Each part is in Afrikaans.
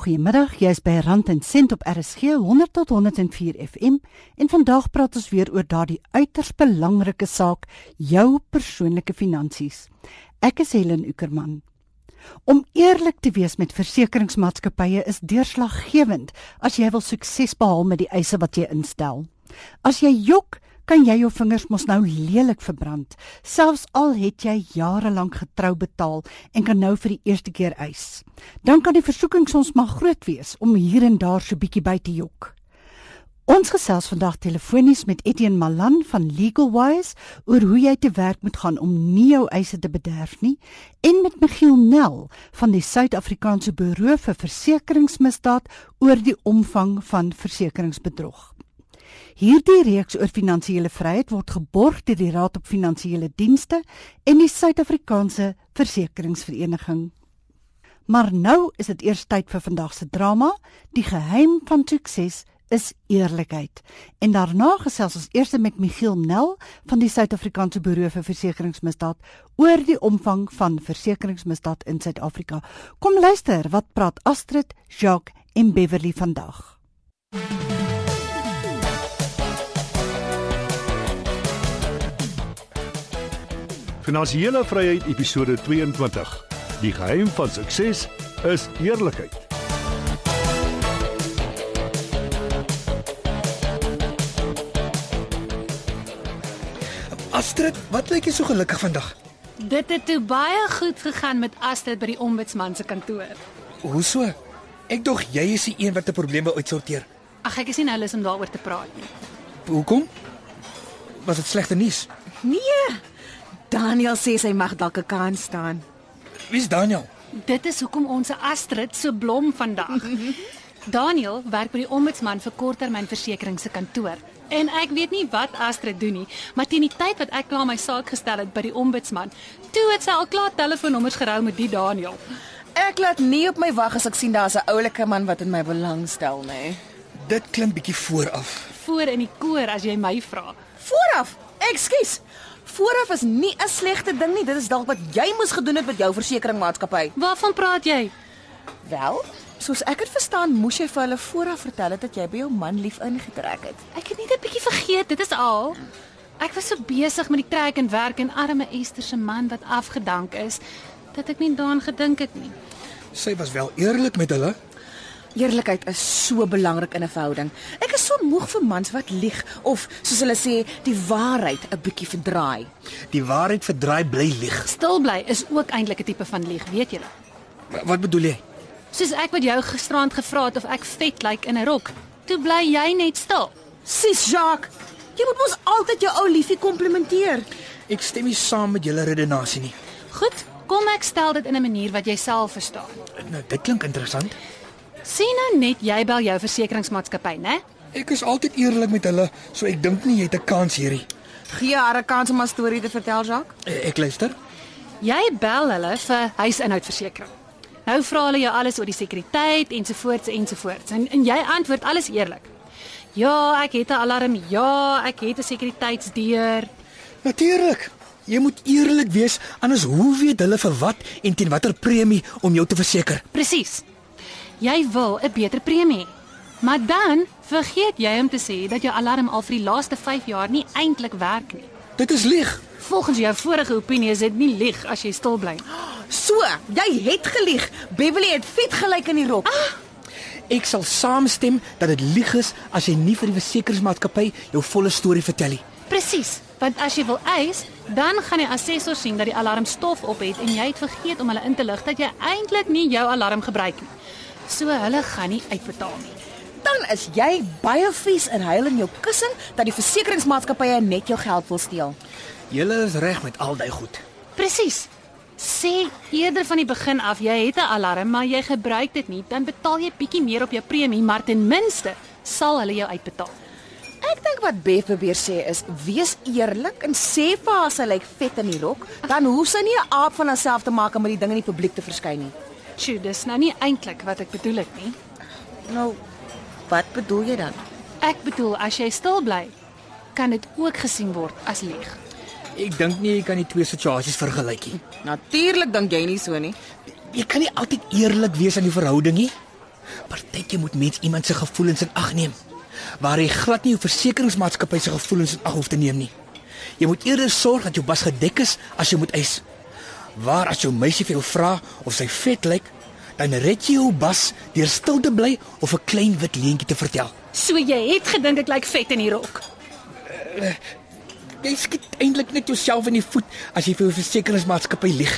Goeiemiddag, jy's by Rand en Sent op RSG 100 tot 104 FM en vandag praat ons weer oor daardie uiters belangrike saak, jou persoonlike finansies. Ek is Helen Ukerman. Om eerlik te wees met versekeringsmaatskappye is deurslaggewend as jy wil sukses behaal met die eise wat jy instel. As jy jok, kan jy jou vingers mos nou lelik verbrand, selfs al het jy jare lank getrou betaal en kan nou vir die eerste keer eis. Dan kan die versoeking soms maar groot wees om hier en daar so bietjie by te jok. Ons gesels vandag telefonies met Etienne Malan van Legalwise oor hoe jy te werk moet gaan om nie jou eise te bederf nie en met Michiel Nel van die Suid-Afrikaanse Buro vir Versekeringsmisdaad oor die omvang van versekeringsbedrog. Hierdie reeks oor finansiële vryheid word geborg deur die Raad op Finansiële Dienste en die Suid-Afrikaanse Versekeringsvereniging. Maar nou is dit eers tyd vir vandag se drama. Die geheim van sukses is eerlikheid. En daarna gesels ons eers met Michiel Nel van die Suid-Afrikaanse Buro vir Versekeringsmisdaad oor die omvang van versekeringsmisdaad in Suid-Afrika. Kom luister, wat praat Astrid, Jacques en Beverly vandag? Finansiële Vryheid episode 22. Die geheim van sukses is eerlikheid. Astrid, wat lyk jy so gelukkig vandag? Dit het toe baie goed gegaan met Astrid by die ombudsman se kantoor. Hoe so? Ek dog jy is die een wat probleem wil uitsorteer. Ag ek is nie nou lus om daaroor te praat nie. Hoekom? Was dit slegte nuus? Nee. Daniel sê sy mag dalk 'n kans staan. Wie's Daniel? Dit is hoekom ons Astrid so blom vandag. Daniel werk by die ombudsman vir korttermynversekering se kantoor. En ek weet nie wat Astrid doen nie, maar teen die tyd wat ek klaar my saak gestel het by die ombudsman, toe het sy al klaar telefoonnommers gerou met die Daniel. Ek laat nie op my wag as ek sien daar's 'n oulike man wat in my belang stel nie. Dit klink bietjie vooraf. Voor in die koor as jy my vra. Vooraf. Ekskuus. Vooraf is nie 'n slegte ding nie. Dit is dalk wat jy moes gedoen het met jou versekeringsmaatskappy. Waarvan praat jy? Wel, soos ek dit verstaan, moes jy vir hulle vooraf vertel het dat jy by jou man lief ingetrek het. Ek het net 'n bietjie vergeet, dit is al. Ek was so besig met die trek en werk en arme Esther se man wat afgedank is dat ek nie daaraan gedink het nie. Sy was wel eerlik met hulle. Eerlikheid is so belangrik in 'n verhouding. Ek is so moeg vir mans wat lieg of soos hulle sê, die waarheid 'n bietjie verdraai. Die waarheid verdraai bly lieg. Stil bly is ook eintlik 'n tipe van lieg, weet julle. Wa- Wat bedoel jy? Soos ek wat jou gisterand gevra het of ek vet lyk in 'n rok. Toe bly jy net stil. Sis Jacques, jy moet mos altyd jou ou liefie komplimenteer. Ek stem nie saam met julle redenasie nie. Goed, kom ek stel dit in 'n manier wat jy self verstaan. Nou, dit klink interessant. Sien nou net jy bel jou versekeringsmaatskappy, né? Ek is altyd eerlik met hulle, so ek dink nie jy het 'n kans hierdie. Gee haar 'n kans om 'n storie te vertel, Jacques. Eh, Ek luister. Jy bel hulle vir huisinhoudversekering. Nou vra hulle jou alles oor die sekuriteit ensovoorts ensovoorts. En, en jy antwoord alles eerlik. Ja, ek het 'n alarm. Ja, ek het 'n sekuriteitsdeur. Natuurlik. Jy moet eerlik wees, anders hoe weet hulle vir wat en teen watter premie om jou te verseker? Presies. Jy wil 'n beter premie. Maar dan vergeet jy om te sê dat jou alarm al vir die laaste 5 jaar nie eintlik werk nie. Dit is lieg. Volgens jou vorige opinie is dit nie lieg as jy stil bly. So, jy het gelieg. Beverly het vet gelyk in die rok. Ah, Ek sal saamstem dat dit lieg is as jy nie vir die versekeringsmaatskappy jou volle storie vertel nie. Presies, want as jy wil eis, dan gaan die assessor sien dat die alarm stof op het en jy het vergeet om hulle in te lig dat jy eintlik nie jou alarm gebruik nie. So hulle gaan nie uitbetaal nie. dan is jy baie vies en huil in jou kussing dat die versekeringsmaatskappye net jou geld wil steel. Julle is reg met al daai goed. Presies. Sê eerder van die begin af jy het 'n alarm, maar jy gebruik dit nie, dan betaal jy bietjie meer op jou premie, maar ten minste sal hulle jou uitbetaal. Ek dink wat Beth probeer sê is wees eerlik en sê vir haar sy lyk vet in die rok, dan hoef sy nie 'n aap van haarself te maak om met die ding in die publiek te verskyn nie. Sjoe, dis nou nie eintlik wat ek bedoel het nie. Nou, wat bedoel jy dan? Ek bedoel as jy stil bly, kan dit ook gesien word as lieg. Ek dink nie jy kan die twee situasies vergelyk nie. Natuurlik dink jy nie so nie. Jy kan nie altyd eerlik wees in die verhouding nie. Partytjie moet mens iemand se gevoelens in ag neem. Waar jy glad nie jou versekeringsmaatskappy se gevoelens in ag hoef te neem nie. Jy moet eerder sorg dat jou bas gedek is as jy moet eis. Waar as jou meisie vir jou vra of sy vet lyk, dan red jy jou bas deur stil te bly of 'n klein wit leentjie te vertel. So jy het gedink ek lyk vet in die rok. Jy skiet eintlik net jouself in die voet as jy vir jou versekeringsmaatskappy lieg.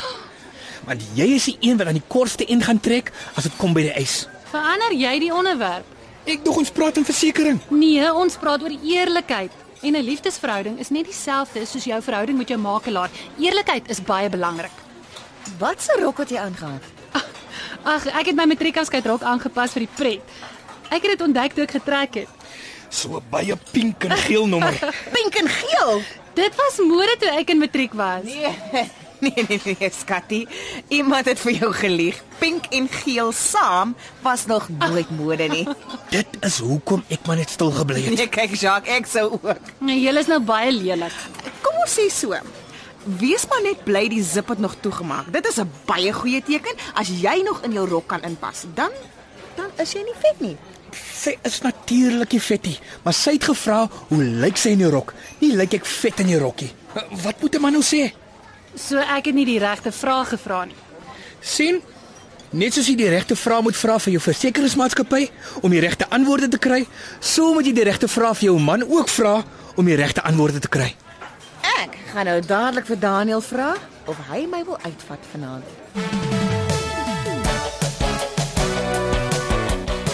Want jy is die een wat aan die kortste end gaan trek as dit kom by die eis. Verander jy die onderwerp? Ek dog ons praat van versekerings. Nee, ons praat oor eerlikheid. En 'n liefdesverhouding is net dieselfde soos jou verhouding met jou makelaar. Eerlikheid is baie belangrik. Wat se rok het jy aangetrek? Ag, ek het my matriekafskeidrok aangepas vir die pret. Ek het dit ontdek toe ek getrek het. So baie pink en geel nommer. Pink en geel. Dit was mode toe ek in matriek was. Nee, nee, nee, nee, skattie. Iemand het vir jou gelieg. Pink en geel saam was nog nooit mode nie. Dit is hoekom ek maar net stil gebly het. Nee, kyk Jacques, ek sou ook. Nee, julle is nou baie lelik. Kom ons sê so. Wees maar net bly die zip het nog toegemaak. Dit is 'n baie goeie teken as jy nog in jou rok kan inpas. Dan dan is jy nie vet nie. Sy is natuurlik nie vet nie, maar sy het gevra hoe lyk sy in die rok? Nie lyk ek vet in die rokkie. Wat moet 'n man nou sê? So ek het nie die regte vraag gevra nie. sien? Net soos jy die regte vrae moet vra vir jou versekeringsmaatskappy om die regte antwoorde te kry, so moet jy die regte vrae vir jou man ook vra om die regte antwoorde te kry. Ek gaan nou dadelik vir Daniel vra of hy my wil uitvat vanaand.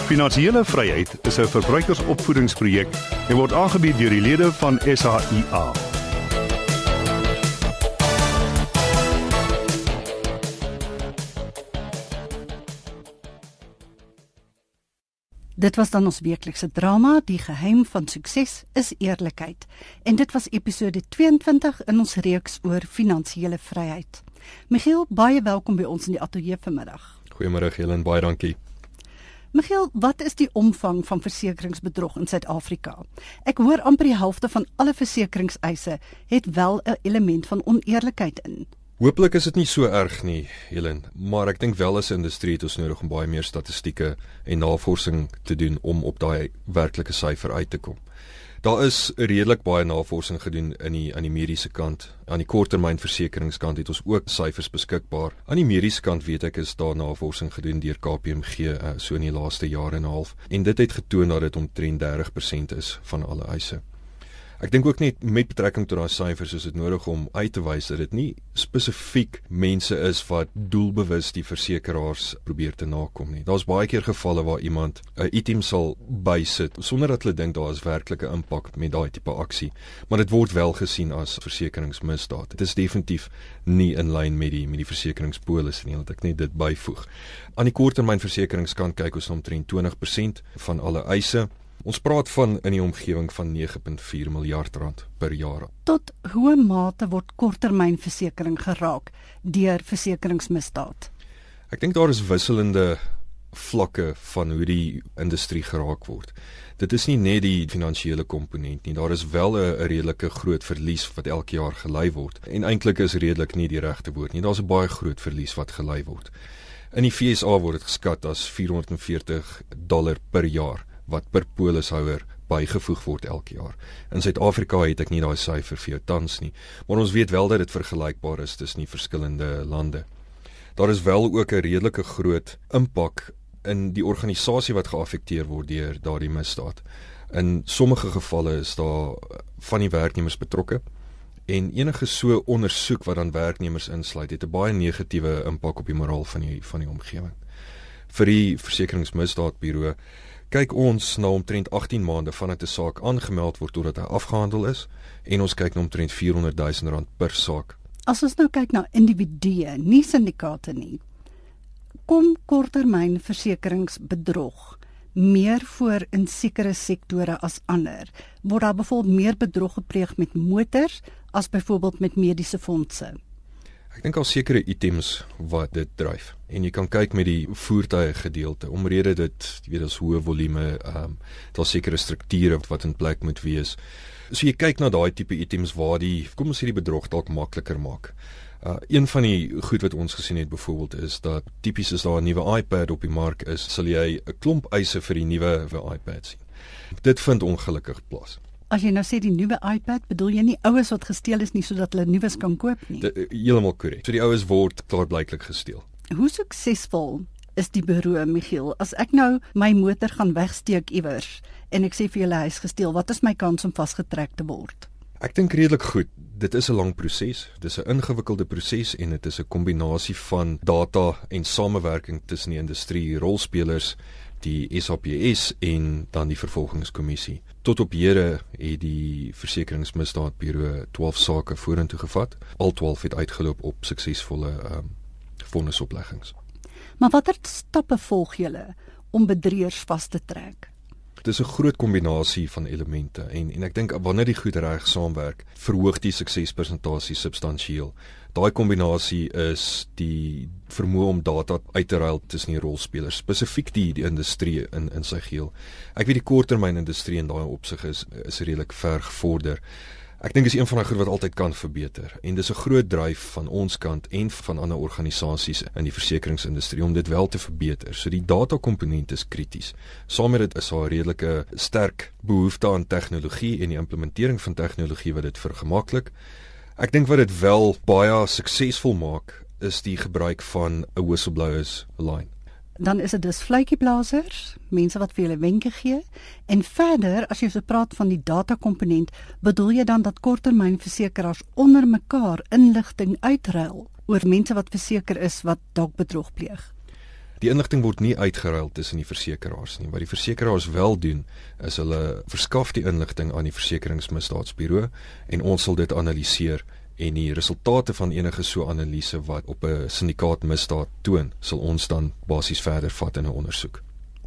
Finansiële vryheid is 'n verbruikersopvoedingsprojek en word aangebied deur die lede van SAIA. Dit was dan ons weeklikse drama Die geheim van sukses is eerlikheid en dit was episode 22 in ons reeks oor finansiële vryheid. Michiel, baie welkom by ons in die ateljee vanmiddag. Goeiemôre Helen, baie dankie. Michiel, wat is die omvang van versekeringsbedrog in Suid-Afrika? Ek hoor amper die helfte van alle versekeringseise het wel 'n element van oneerlikheid in. Hooplik is dit nie so erg nie, Helen, maar ek dink wel as 'n industrie het ons nodig om baie meer statistieke en navorsing te doen om op daai werklike syfer uit te kom. Daar is redelik baie navorsing gedoen in die aan die mediese kant. Aan die korttermynversekeringskant het ons ook syfers beskikbaar. Aan die mediese kant weet ek is daar navorsing gedoen deur KPMG uh, so in die laaste jaar en 'n half en dit het getoon dat dit omtrent 30% is van alle eise. Ek dink ook net met betrekking tot daai syfers is dit nodig om uit te wys dat dit nie spesifiek mense is wat doelbewus die versekeraars probeer te nakom nie. Daar's baie keer gevalle waar iemand 'n item sal bysit sonder dat hulle dink daar is werklike impak met daai tipe aksie, maar dit word wel gesien as versekeringsmisdaad. Dit is definitief nie in lyn met die met die versekeringspolis nie, laat ek net dit byvoeg. Aan die korttermynversekeringskant kyk ons omtrent 20% van alle eise Ons praat van in die omgewing van 9.4 miljard rand per jaar. Tot hoe mate word korttermynversekering geraak deur versekeringsmisdaad? Ek dink daar is wisselende vlakke van hoe die industrie geraak word. Dit is nie net die finansiële komponent nie. Daar is wel 'n redelike groot verlies wat elke jaar gelei word. En eintlik is redelik nie die regte woord nie. Daar's 'n baie groot verlies wat gelei word. In die FSA word dit geskat as 440 dollar per jaar wat per polishouer bygevoeg word elke jaar. In Suid-Afrika het ek nie daai syfer vir jou tans nie, maar ons weet wel dat dit vergelykbaar is tussen die verskillende lande. Daar is wel ook 'n redelike groot impak in die organisasie wat geaffekteer word deur daardie misdaad. In sommige gevalle is daar van die werknemers betrokke en enige so ondersoek wat dan werknemers insluit, het 'n baie negatiewe impak op die moraal van die van die omgewing. Vir die versekeringsmisdaadburo kyk ons na omtrent 18 maande vandat 'n saak aangemeld word totdat hy afgehandel is en ons kyk na omtrent 400 000 rand per saak. As ons nou kyk na individue, nie syndikaate nie. Kom korttermynversekeringsbedrog meer voor in sekere sektore as ander. Word daar byvoorbeeld meer bedrog gepleeg met motors as byvoorbeeld met mediese fondse? Ek dink al sekere items wat dit dryf. En jy kan kyk met die voertuie gedeelte. Omrede dit, jy weet, as hoë volume, ehm um, daar sekere strukture wat in plek moet wees. So jy kyk na daai tipe items waar die kom ons sê die bedrog dalk makliker maak. Uh een van die goed wat ons gesien het byvoorbeeld is dat tipies is daar 'n nuwe iPad op die mark is, sal jy 'n klomp eise vir die nuwe iPad sien. Dit vind ongelukkig plaas. As jy nou sê die nuwe iPad, bedoel jy nie oues wat gesteel is nie sodat hulle nuus kan koop nie. Dit heeltemal korrek. So die oues word klaarblyklik gesteel. Hoe suksesvol is die beroe Michiel? As ek nou my motor gaan wegsteek iewers en ek sê vir julle hy is gesteel, wat is my kans om vasgetrek te word? Ek dink redelik goed. Dit is 'n lang proses. Dis 'n ingewikkelde proses en dit is 'n kombinasie van data en samewerking tussen die industrie, rolspelers, die SAPS en dan die vervolgingskommissie. Tot op hede het die versekeringsmisdaadburo 12 sake vorentoe gevat. Al 12 het uitgeloop op suksesvolle ehm um, vonnisopleggings. Maar watter stappe volg julle om bedrieërs vas te trek? Dit is 'n groot kombinasie van elemente en en ek dink wanneer die goed reg saamwerk, verhoog die suksespersentasie substansieel. Daai kombinasie is die vermoë om data uit te ruil tussen die rolspelers, spesifiek die die industrie in in sy geheel. Ek weet die korttermynindustrie in daai opsig is is redelik ver gevorder. Ek dink is een van daai goed wat altyd kan verbeter en dis 'n groot dryf van ons kant en van ander organisasies in die versekeringsindustrie om dit wel te verbeter. So die data komponent is krities. Saam met dit is daar 'n redelike sterk behoefte aan tegnologie en die implementering van tegnologie wat dit vergemaklik. Ek dink wat dit wel baie suksesvol maak is die gebruik van 'n whistleblowers line dan is dit dus vletjieblassers, mense wat vir julle wenke gee. En verder, as jy so praat van die data komponent, bedoel jy dan dat korttermynversekeraars onder mekaar inligting uitruil oor mense wat verseker is wat dalk bedrog pleeg. Die inligting word nie uitgeruil tussen die versekeraars nie. Wat die versekeraars wel doen, is hulle verskaf die inligting aan die versekeringsmisdaadsburo en ons sal dit analiseer en die resultate van enige so analise wat op 'n syndikaat misdaad toon, sal ons dan basies verder vat in 'n ondersoek.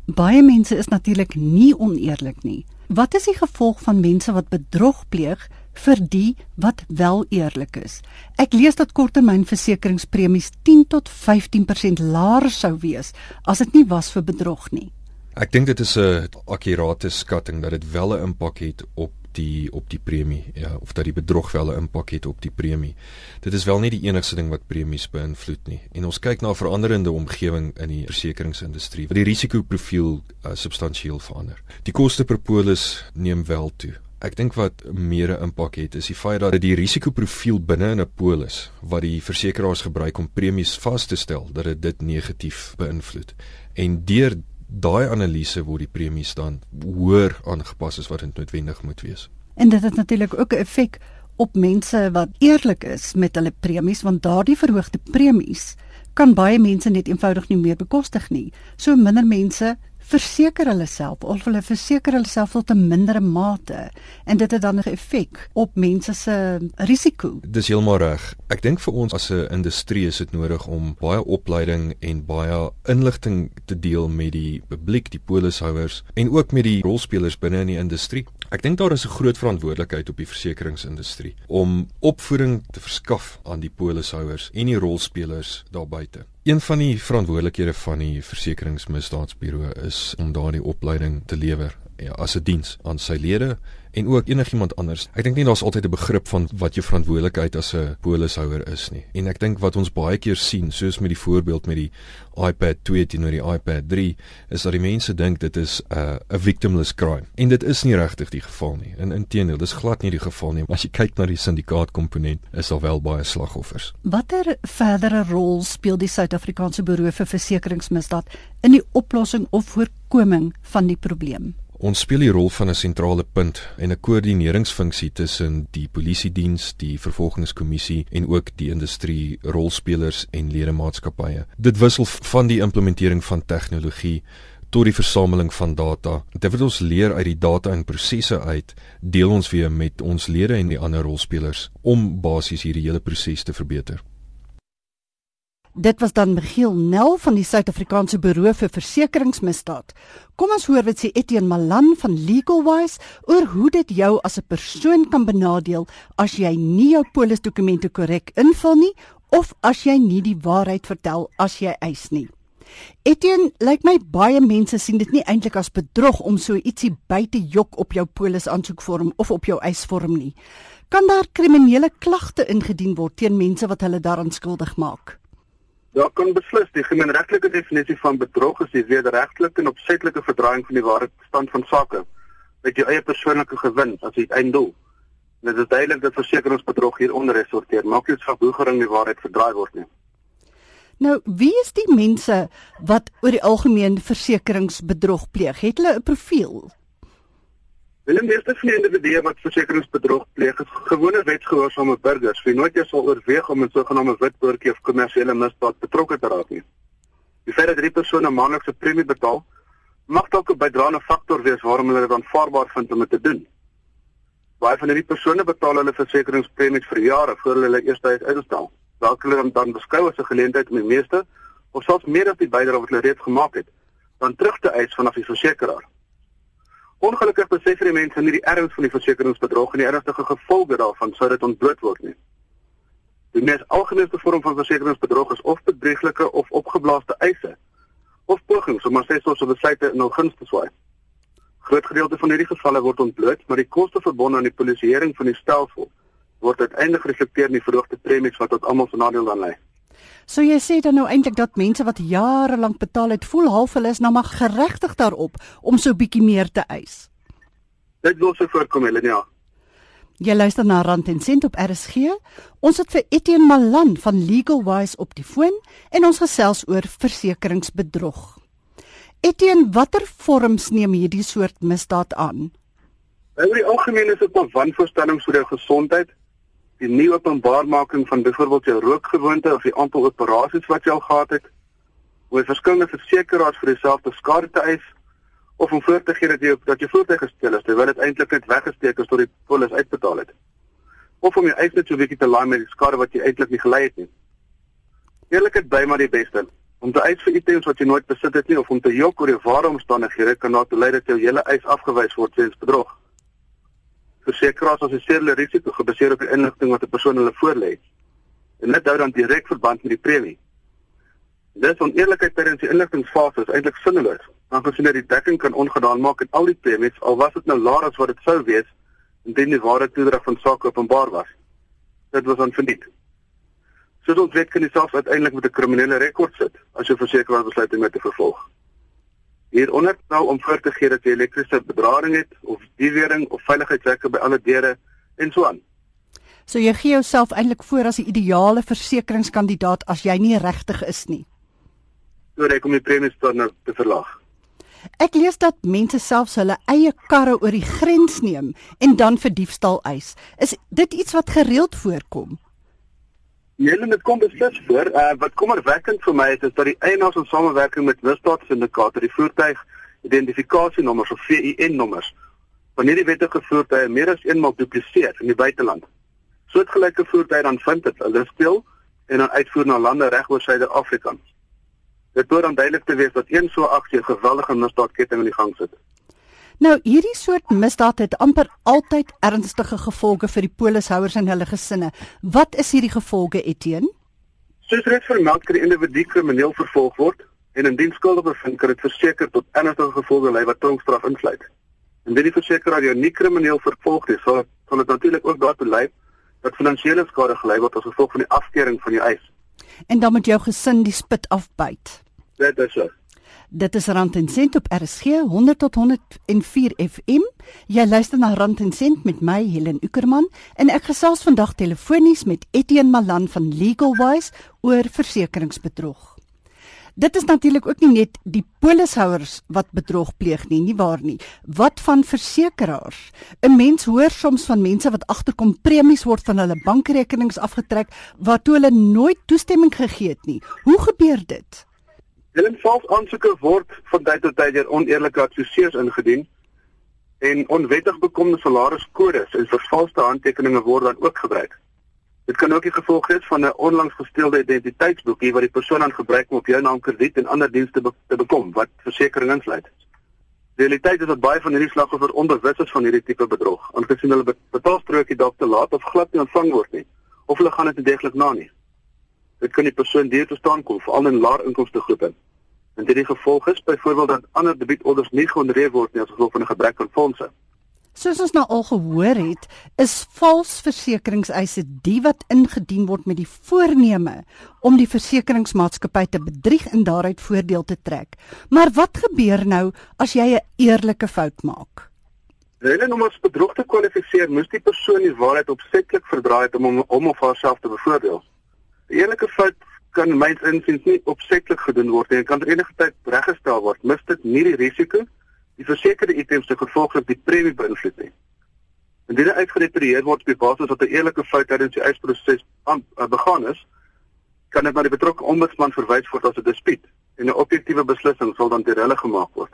Baie mense is natuurlik nie oneerlik nie. Wat is die gevolg van mense wat bedrog pleeg vir die wat wel eerlik is? Ek lees dat korttermynversekeringspremies 10 tot 15% laer sou wees as dit nie was vir bedrog nie. Ek dink dit is 'n akkurate skatting dat dit wel 'n impak het op die op die premie ja of dat die bedrog wel 'n impak het op die premie. Dit is wel nie die enigste ding wat premies beïnvloed nie. En ons kyk na 'n veranderende omgewing in die versekeringsindustrie wat die risikoprofiel uh, substansieel verander. Die koste per polis neem wel toe. Ek dink wat meer 'n impak het is die feit dat die risikoprofiel binne in 'n polis wat die versekeraars gebruik om premies vas te stel, dat dit dit negatief beïnvloed. En deur daai analise word die premies dan hoër aangepas as wat dit noodwendig moet wees. En dit het natuurlik ook 'n effek op mense wat eerlik is met hulle premies want daardie verhoogde premies kan baie mense net eenvoudig nie meer bekostig nie. So minder mense verseker hulle self of hulle verseker hulle self tot 'n mindere mate en dit het dan 'n effek op mense se risiko. Dis heeltemal reg. Ek dink vir ons as 'n industrie is dit nodig om baie opleiding en baie inligting te deel met die publiek, die polishouers en ook met die rolspelers binne in die industrie. Ek dink daar is 'n groot verantwoordelikheid op die versekeringsindustrie om opvoeding te verskaf aan die polishouers en die rolspelers daar buite. Een van die verantwoordelikhede van die versekeringsmisdaadsburo is om daardie opleiding te lewer ja, as 'n diens aan sy lede en ook enigiemand anders. Ek dink nie daar's altyd 'n begrip van wat jou verantwoordelikheid as 'n polishouer is nie. En ek dink wat ons baie keer sien, soos met die voorbeeld met die iPad 2 teenoor die iPad 3, is dat die mense dink dit is 'n uh, 'n victimless crime. En dit is nie regtig die geval nie. In inteendeel, dis glad nie die geval nie. As jy kyk na die syndikaatkomponent, is daar wel baie slagoffers. Watter verdere rol speel die Suid-Afrikaanse Buro vir Versekeringsmisdaad in die oplossing of voorkoming van die probleem? Ons speel die rol van 'n sentrale punt en 'n koördineringsfunksie tussen die polisie diens, die vervolgingskommissie en ook die industrie rolspelers en ledemaatskappye. Dit wissel van die implementering van tegnologie tot die versameling van data. Dit wat ons leer uit die data en prosesse uit, deel ons weer met ons lede en die ander rolspelers om basies hierdie hele proses te verbeter. Dit was dan Michiel Nel van die Suid-Afrikaanse Buro vir Versekeringsmisdaad. Kom ons hoor wat sê Etienne Malan van Legalwise oor hoe dit jou as 'n persoon kan benadeel as jy nie jou polisdokumente korrek invul nie of as jy nie die waarheid vertel as jy eis nie. Etienne, lyk like my baie mense sien dit nie eintlik as bedrog om so ietsie by te jok op jou polis aansoekvorm of op jou eisvorm nie. Kan daar kriminele klagte ingedien word teen mense wat hulle daaraan skuldig maak? Daar kan beslis die gemeenregtelike definisie van bedrog is die wederregtelike en opsetlike verdraaiing van die ware stand van sake met jou eie persoonlike gewin as die einddoel. Dit is duidelik dat versekeringsbedrog hieronder resorteer. Maak nie saak hoe gering die waarheid verdraai word nie. Nou, wie is die mense wat oor die algemeen versekeringsbedrog pleeg? Het hulle 'n profiel? Willem, die eerste vriende individue wat versekeringsbedrog pleeg, is gewone wetsgehoorsame burgers wie nooit eens sal oorweeg om 'n sogenaamde witboortjie of kommersiële misdaad betrokke te raak nie. Die feit dat drie persone maandelikse premie betaal, mag dalk 'n bydraende faktor wees waarom hulle dit aanvaarbaar vind om dit te doen. Baie van hierdie persone betaal hulle versekeringspremies vir jare voor hulle hulle eerste huis uitstel. Dalk hulle dan beskou as 'n geleentheid om die meeste of selfs meer as die bydrae wat hulle reeds gemaak het, dan terug te eis vanaf die versekeraar. Ongelukkig besef hierdie mense nie die erns van die versekeringsbedrog en die ernstige gevolge daarvan sou dit ontbloot word nie. Die mees algemene vorm van versekeringsbedrog is of bedrieglike of opgeblaaste eise of pogings om assessors of besluite in hul guns te swaai. Groot gedeelte van hierdie gevalle word ontbloot, maar die koste verbonde aan die polisieering van die stelsel word uiteindelik gereflekteer in die verhoogde premies wat tot almal se nadeel dan lei. So jy sê dan nou eintlik dat mense wat jare lank betaal het, voel half hulle is nou maar geregtig daarop om so bietjie meer te eis. Dit wil so voorkom, Helena. Jy luister na Rand en Sent op RSG. Ons het vir Etienne Malan van Legal Wise op die foon en ons gesels oor versekeringsbedrog. Etienne, watter vorms neem hierdie soort misdaad aan? Oor die algemeen is dit 'n wanvoorstelling vir jou gesondheid, die nie openbaarmaking van byvoorbeeld jou rookgewoonte of die aantal operasies wat jy al gehad het, oor verskillende versekerings vir dieselfde skade te eis of om voor te gee dat jy dat jy voertuig gesteel is terwyl dit eintlik net weggesteek is tot die polis uitbetaal het. Of om jou eis net so 'n bietjie te laai met die skade wat jy eintlik nie gelei het nie. Eerlikheid bly maar die beste. Om te eis vir items wat jy nooit besit het nie of om te jok oor die ware omstandighede kan daartoe lei dat jou hele eis afgewys word weens bedrog. Versekeraars assesseer hulle risiko gebaseer op die inligting wat 'n persoon hulle voorlê. En dit hou dan direk verband met die premie. Dis oneerlikheid tydens die inligtingfase is eintlik sinneloos, aangesien dit die dekking kan ongedaan maak en al die premies al was dit nou laer as wat dit sou wees indien die ware toedrag van sake openbaar was. Dit was onverdiend. Soos ons weet kan jy self uiteindelik met 'n kriminele rekord sit as jy versekeraar besluit om met te vervolg. Hieronder nou om voor te gee dat jy elektriese bedrading het of diewering of veiligheidshekke by alle deure en so aan. So jy gee jouself eintlik voor as die ideale versekeringskandidaat as jy nie regtig is nie. So reg om die premies dan nou te verlaag. Ek lees dat mense selfs hulle eie karre oor die grens neem en dan vir diefstal eis. Is dit iets wat gereeld voorkom? Julle met kom beslis voor. Uh, wat kommerwekkend vir my is is dat die eienaars in samewerking met misdaadsyndikaate die voertuig identifikasienommers of VIN nommers van hierdie wettige voertuie meer as eenmal dupliseer in die buiteland. Soortgelyke voertuie dan vind dit hulle speel en dan uitvoer na lande reg oor Suider-Afrika. Dit moet dan duidelik te wees dat een so aksie 'n geweldige misdaadketting in die gang sit. Nou, hierdie soort misdaad het amper altyd ernstige gevolge vir die polishouers en hulle gesinne. Wat is hierdie gevolge, Etienne? Soos reeds vermeld, kan die individu krimineel vervolg word en indien skuldig bevind kan dit verseker tot ernstige gevolge lei wat tronkstraf insluit. Indien die versekeraar jou nie krimineel vervolg nie, sal sal dit natuurlik ook daartoe lei dat finansiële skade gelei word as gevolg van die afkeuring van die eis. En dan moet jou gesin die spit afbyt. Dit is so. Dit is Rand en Sent op RSG 100 tot 104 FM. Jy luister na Rand en Sent met my Helen Ukerman en ek gesels vandag telefonies met Etienne Malan van Legalwise oor versekeringsbedrog. Dit is natuurlik ook nie net die polishouers wat bedrog pleeg nie, nie waar nie. Wat van versekerings? 'n Mens hoor soms van mense wat agterkom premies word van hulle bankrekenings afgetrek waartoe hulle nooit toestemming gegee het nie. Hoe gebeur dit? Hulle vals aansoeke word van tyd tot tyd deur oneerlike adviseurs ingedien en onwettig bekomde salariskodes en vervalste handtekeninge word dan ook gebruik. Dit kan ook die gevolg wees van 'n onlangs gesteelde identiteitsboekie wat die persoon aan gebruik om op jou naam krediet en ander dienste be te bekom wat versekerings insluit. Die realiteit is dat baie van hierdie slagoffers onbewus is van hierdie tipe bedrog, aangesien hulle betaalstrokie dalk te laat of glad nie ontvang word nie of hulle gaan dit deeglik na nie. Dit kan die persoon deur te staan kom, veral in laer inkomste groepe. En dit die gevolg is byvoorbeeld dat ander debietorders nie gehonoreer word nie as gevolg van 'n gebrek aan fondse. Soos ons nou al gehoor het, is vals versekeringseise die wat ingedien word met die voorneme om die versekeringsmaatskappy te bedrieg en daaruit voordeel te trek. Maar wat gebeur nou as jy 'n eerlike fout maak? Hulle om as bedrog te kwalifiseer, moes die persoon die waarheid opsetlik verdraai het om hom om of haarself te bevoordeel. Eerlike fout kan myns insiens nie opsetlik gedoen word nie en kan enige tyd reggestel word. Mis dit nie die risiko die versekerde items te gevolglik die premie beïnvloed nie. Indien dit uitgerepareer word op basis wat 'n eerlike fout tydens die eisproses uh, begaan is, kan dit na die betrokke ombudsman verwys word as 'n dispuut en 'n objektiewe beslissing sal dan deur hulle gemaak word.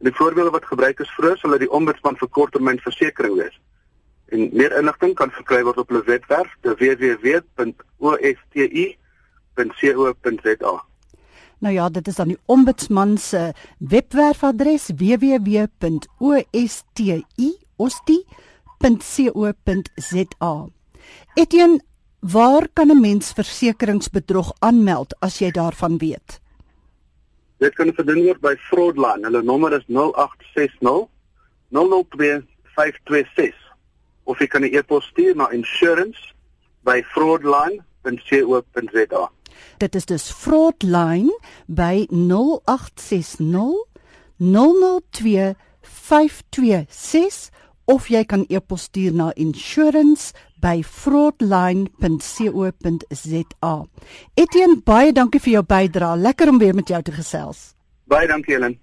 In die voorbeelde wat gebruik is vroeër sal dit die ombudsman vir korttermynversekering wees. En meer inligting kan verkry word op hulle webwerf www.osti.co.za. Nou ja, dit is dan die ombudsman se webwerfadres www.osti.co.za. Etienne, waar kan 'n mens versekeringsbedrog aanmeld as jy daarvan weet? Dit kan gedoen word by Fraudline. Hulle nommer is 0860 002 526 of jy kan 'n e-pos stuur na insurance@fraudline.co.za. Dit is dus Fraudline by 0860 002 526 of jy kan e-pos stuur na insurance@fraudline.co.za. Etienne, baie dankie vir jou bydrae. Lekker om weer met jou te gesels. Baie dankie Helen.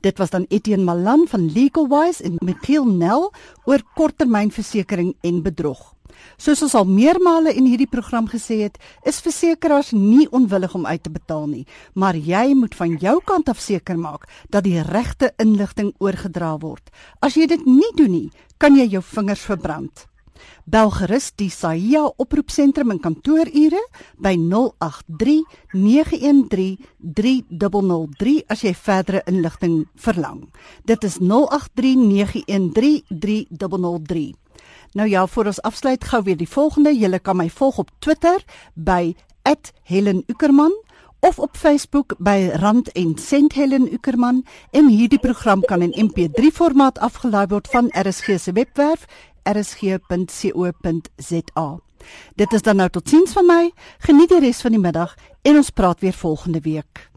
Dit was dan Etienne Malan van Legalwise en Michiel Nel oor korttermynversekering en bedrog. Soos ons al meermale in hierdie program gesê het, is versekerings nie onwillig om uit te betaal nie, maar jy moet van jou kant af seker maak dat die regte inligting oorgedra word. As jy dit nie doen nie, kan jy jou vingers verbrand. Bel gerus die Sahia oproepsentrum in kantoorure by 083 913 3003 as jy verdere inligting verlang. Dit is 083 913 3003. Nou ja, voor ons afsluit gou weer die volgende. Jy kan my volg op Twitter by @HelenUckerman of op Facebook by Rand en Sent Helen Uckerman. En hierdie program kan in MP3 formaat afgelaai word van RSG se webwerf rsg.co.za. Dit is dan nou totiens van my. Geniet die res van die middag en ons praat weer volgende week.